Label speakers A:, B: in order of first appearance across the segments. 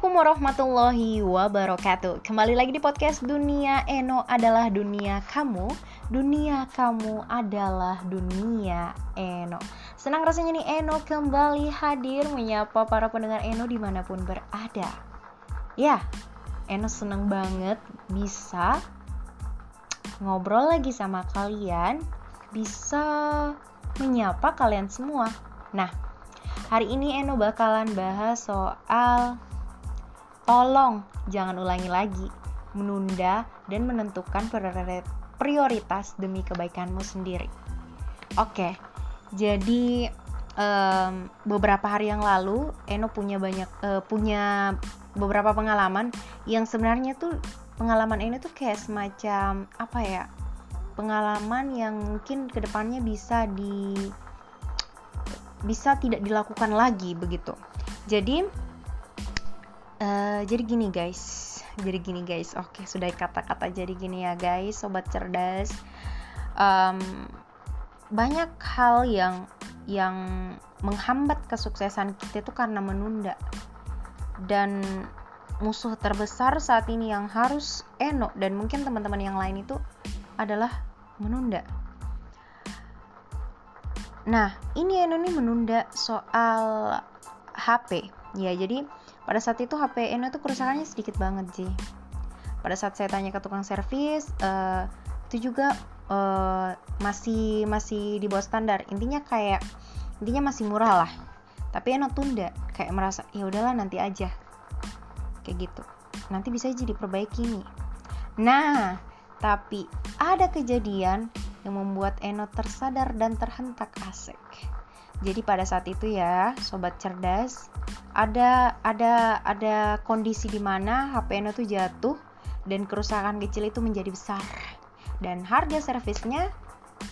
A: Assalamualaikum warahmatullahi wabarakatuh. Kembali lagi di podcast Dunia Eno adalah dunia kamu. Dunia kamu adalah dunia Eno. Senang rasanya nih Eno kembali hadir Menyapa para pendengar Eno di mana pun berada. Ya, Eno senang banget bisa Ngobrol lagi sama kalian Bisa menyapa kalian semua. Nah, hari ini Eno bakalan bahas soal Tolong jangan ulangi lagi, menunda dan menentukan prioritas demi kebaikanmu sendiri. Oke, jadi um, beberapa hari yang lalu Eno punya banyak uh, punya beberapa pengalaman yang sebenarnya tuh pengalaman ini tuh kayak semacam apa ya pengalaman yang mungkin ke depannya bisa di bisa tidak dilakukan lagi begitu. Jadi Uh, jadi gini guys, jadi gini guys. Oke, sudah kata-kata jadi gini ya guys, sobat cerdas. Um, banyak hal yang yang menghambat kesuksesan kita itu karena menunda. Dan musuh terbesar saat ini yang harus Eno dan mungkin teman-teman yang lain itu adalah menunda. Nah, ini Eno nih menunda soal HP. Ya, jadi pada saat itu HP Eno tuh kerusakannya sedikit banget sih. Pada saat saya tanya ke tukang servis uh, itu juga uh, masih masih di bawah standar. Intinya kayak intinya masih murah lah. Tapi Eno tunda kayak merasa ya udahlah nanti aja. Kayak gitu. Nanti bisa aja diperbaiki nih. Nah tapi ada kejadian yang membuat Eno tersadar dan terhentak asik jadi pada saat itu ya, sobat cerdas, ada ada ada kondisi di mana HP Eno tuh jatuh dan kerusakan kecil itu menjadi besar. Dan harga servisnya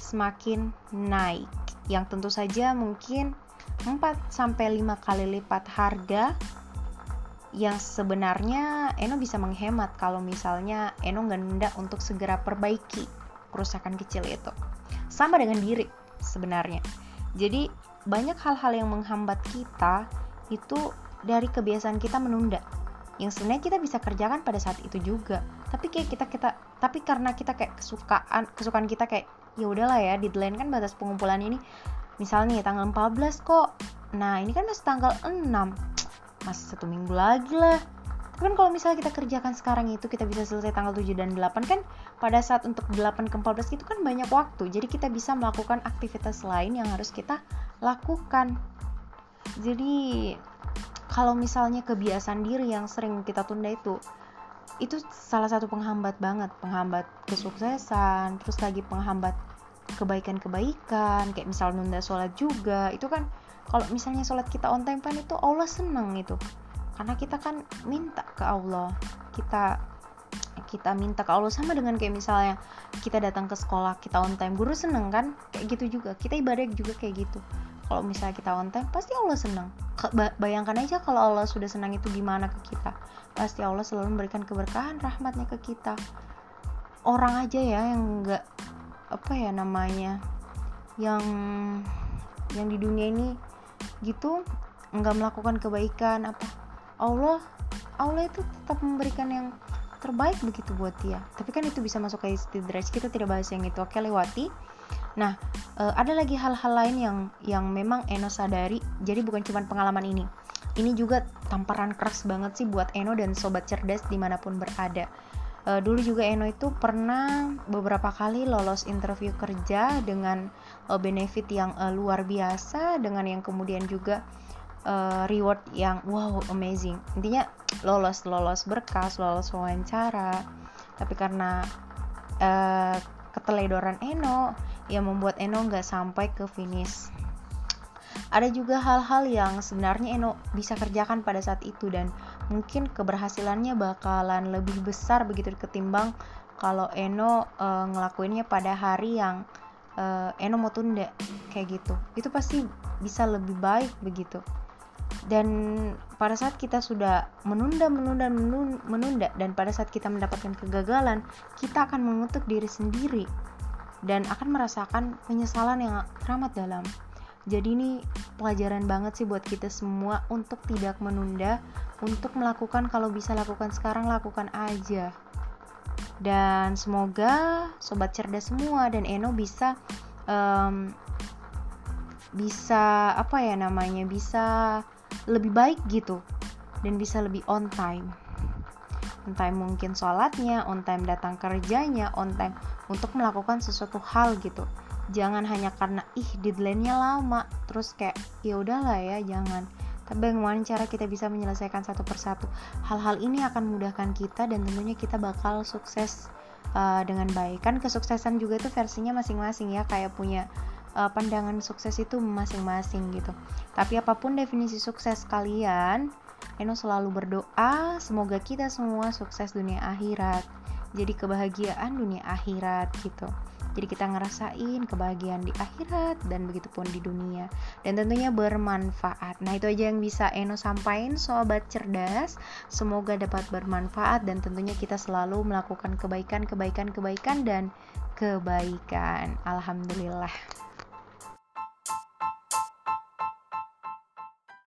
A: semakin naik. Yang tentu saja mungkin 4 sampai 5 kali lipat harga yang sebenarnya Eno bisa menghemat kalau misalnya Eno nggak nunda untuk segera perbaiki kerusakan kecil itu. Sama dengan diri sebenarnya. Jadi banyak hal-hal yang menghambat kita itu dari kebiasaan kita menunda. Yang sebenarnya kita bisa kerjakan pada saat itu juga. Tapi kayak kita kita tapi karena kita kayak kesukaan kesukaan kita kayak ya udahlah ya deadline kan batas pengumpulan ini. Misalnya tanggal 14 kok. Nah ini kan masih tanggal 6 masih satu minggu lagi lah. Tapi kan kalau misalnya kita kerjakan sekarang itu kita bisa selesai tanggal 7 dan 8 kan pada saat untuk 8 ke 14 itu kan banyak waktu. Jadi kita bisa melakukan aktivitas lain yang harus kita lakukan. Jadi kalau misalnya kebiasaan diri yang sering kita tunda itu itu salah satu penghambat banget. Penghambat kesuksesan terus lagi penghambat kebaikan-kebaikan kayak misal nunda sholat juga. Itu kan kalau misalnya sholat kita on time kan itu Allah seneng itu karena kita kan minta ke Allah. Kita kita minta ke Allah. Sama dengan kayak misalnya kita datang ke sekolah kita on time. Guru seneng kan? Kayak gitu juga. Kita ibadah juga kayak gitu. Kalau misalnya kita on time pasti Allah seneng. Bayangkan aja kalau Allah sudah senang itu gimana ke kita? Pasti Allah selalu memberikan keberkahan rahmatnya ke kita. Orang aja ya yang enggak apa ya namanya yang yang di dunia ini gitu nggak melakukan kebaikan apa. Allah Allah itu tetap memberikan yang terbaik begitu buat dia. Tapi kan itu bisa masuk ke istidraj kita tidak bahas yang itu. Oke lewati. Nah e, ada lagi hal-hal lain yang yang memang Eno sadari. Jadi bukan cuma pengalaman ini. Ini juga tamparan keras banget sih buat Eno dan sobat cerdas di mana pun berada. E, dulu juga Eno itu pernah beberapa kali lolos interview kerja dengan e, benefit yang e, luar biasa dengan yang kemudian juga uh, reward yang wow amazing. Intinya lolos lolos berkas lolos wawancara. Tapi karena uh, keteledoran Eno yang membuat Eno nggak sampai ke finish. Ada juga hal-hal yang sebenarnya Eno bisa kerjakan pada saat itu dan mungkin keberhasilannya bakalan lebih besar begitu ketimbang kalau Eno uh, ngelakuinnya pada hari yang uh, Eno mau tunda kayak gitu. Itu pasti bisa lebih baik begitu dan pada saat kita sudah menunda menunda menunda dan pada saat kita mendapatkan kegagalan kita akan mengutuk diri sendiri dan akan merasakan penyesalan yang teramat dalam. Jadi ini pelajaran banget sih buat kita semua untuk tidak menunda untuk melakukan kalau bisa lakukan sekarang lakukan aja. Dan semoga sobat cerdas semua dan Eno bisa um, bisa apa ya namanya bisa lebih baik gitu dan bisa lebih on time. On time mungkin sholatnya on time datang kerjanya on time untuk melakukan sesuatu hal gitu. Jangan hanya karena ih deadline-nya lama terus kayak ya udahlah ya jangan. Tapi bagaimana cara kita bisa menyelesaikan satu persatu? Hal-hal ini akan memudahkan kita dan tentunya kita bakal sukses uh, dengan baik. Kan kesuksesan juga itu versinya masing-masing ya kayak punya uh, pandangan sukses itu masing-masing gitu. Tapi apa pun definisi sukses kalian Eno selalu berdoa semoga kita semua sukses dunia akhirat. Jadi kebahagiaan dunia akhirat gitu. Jadi kita ngerasain kebahagiaan di akhirat dan begitu pun di dunia. Dan tentunya bermanfaat. Nah itu aja yang bisa Eno sampaikan sobat cerdas. Semoga dapat bermanfaat dan tentunya kita selalu melakukan kebaikan kebaikan kebaikan dan kebaikan. Alhamdulillah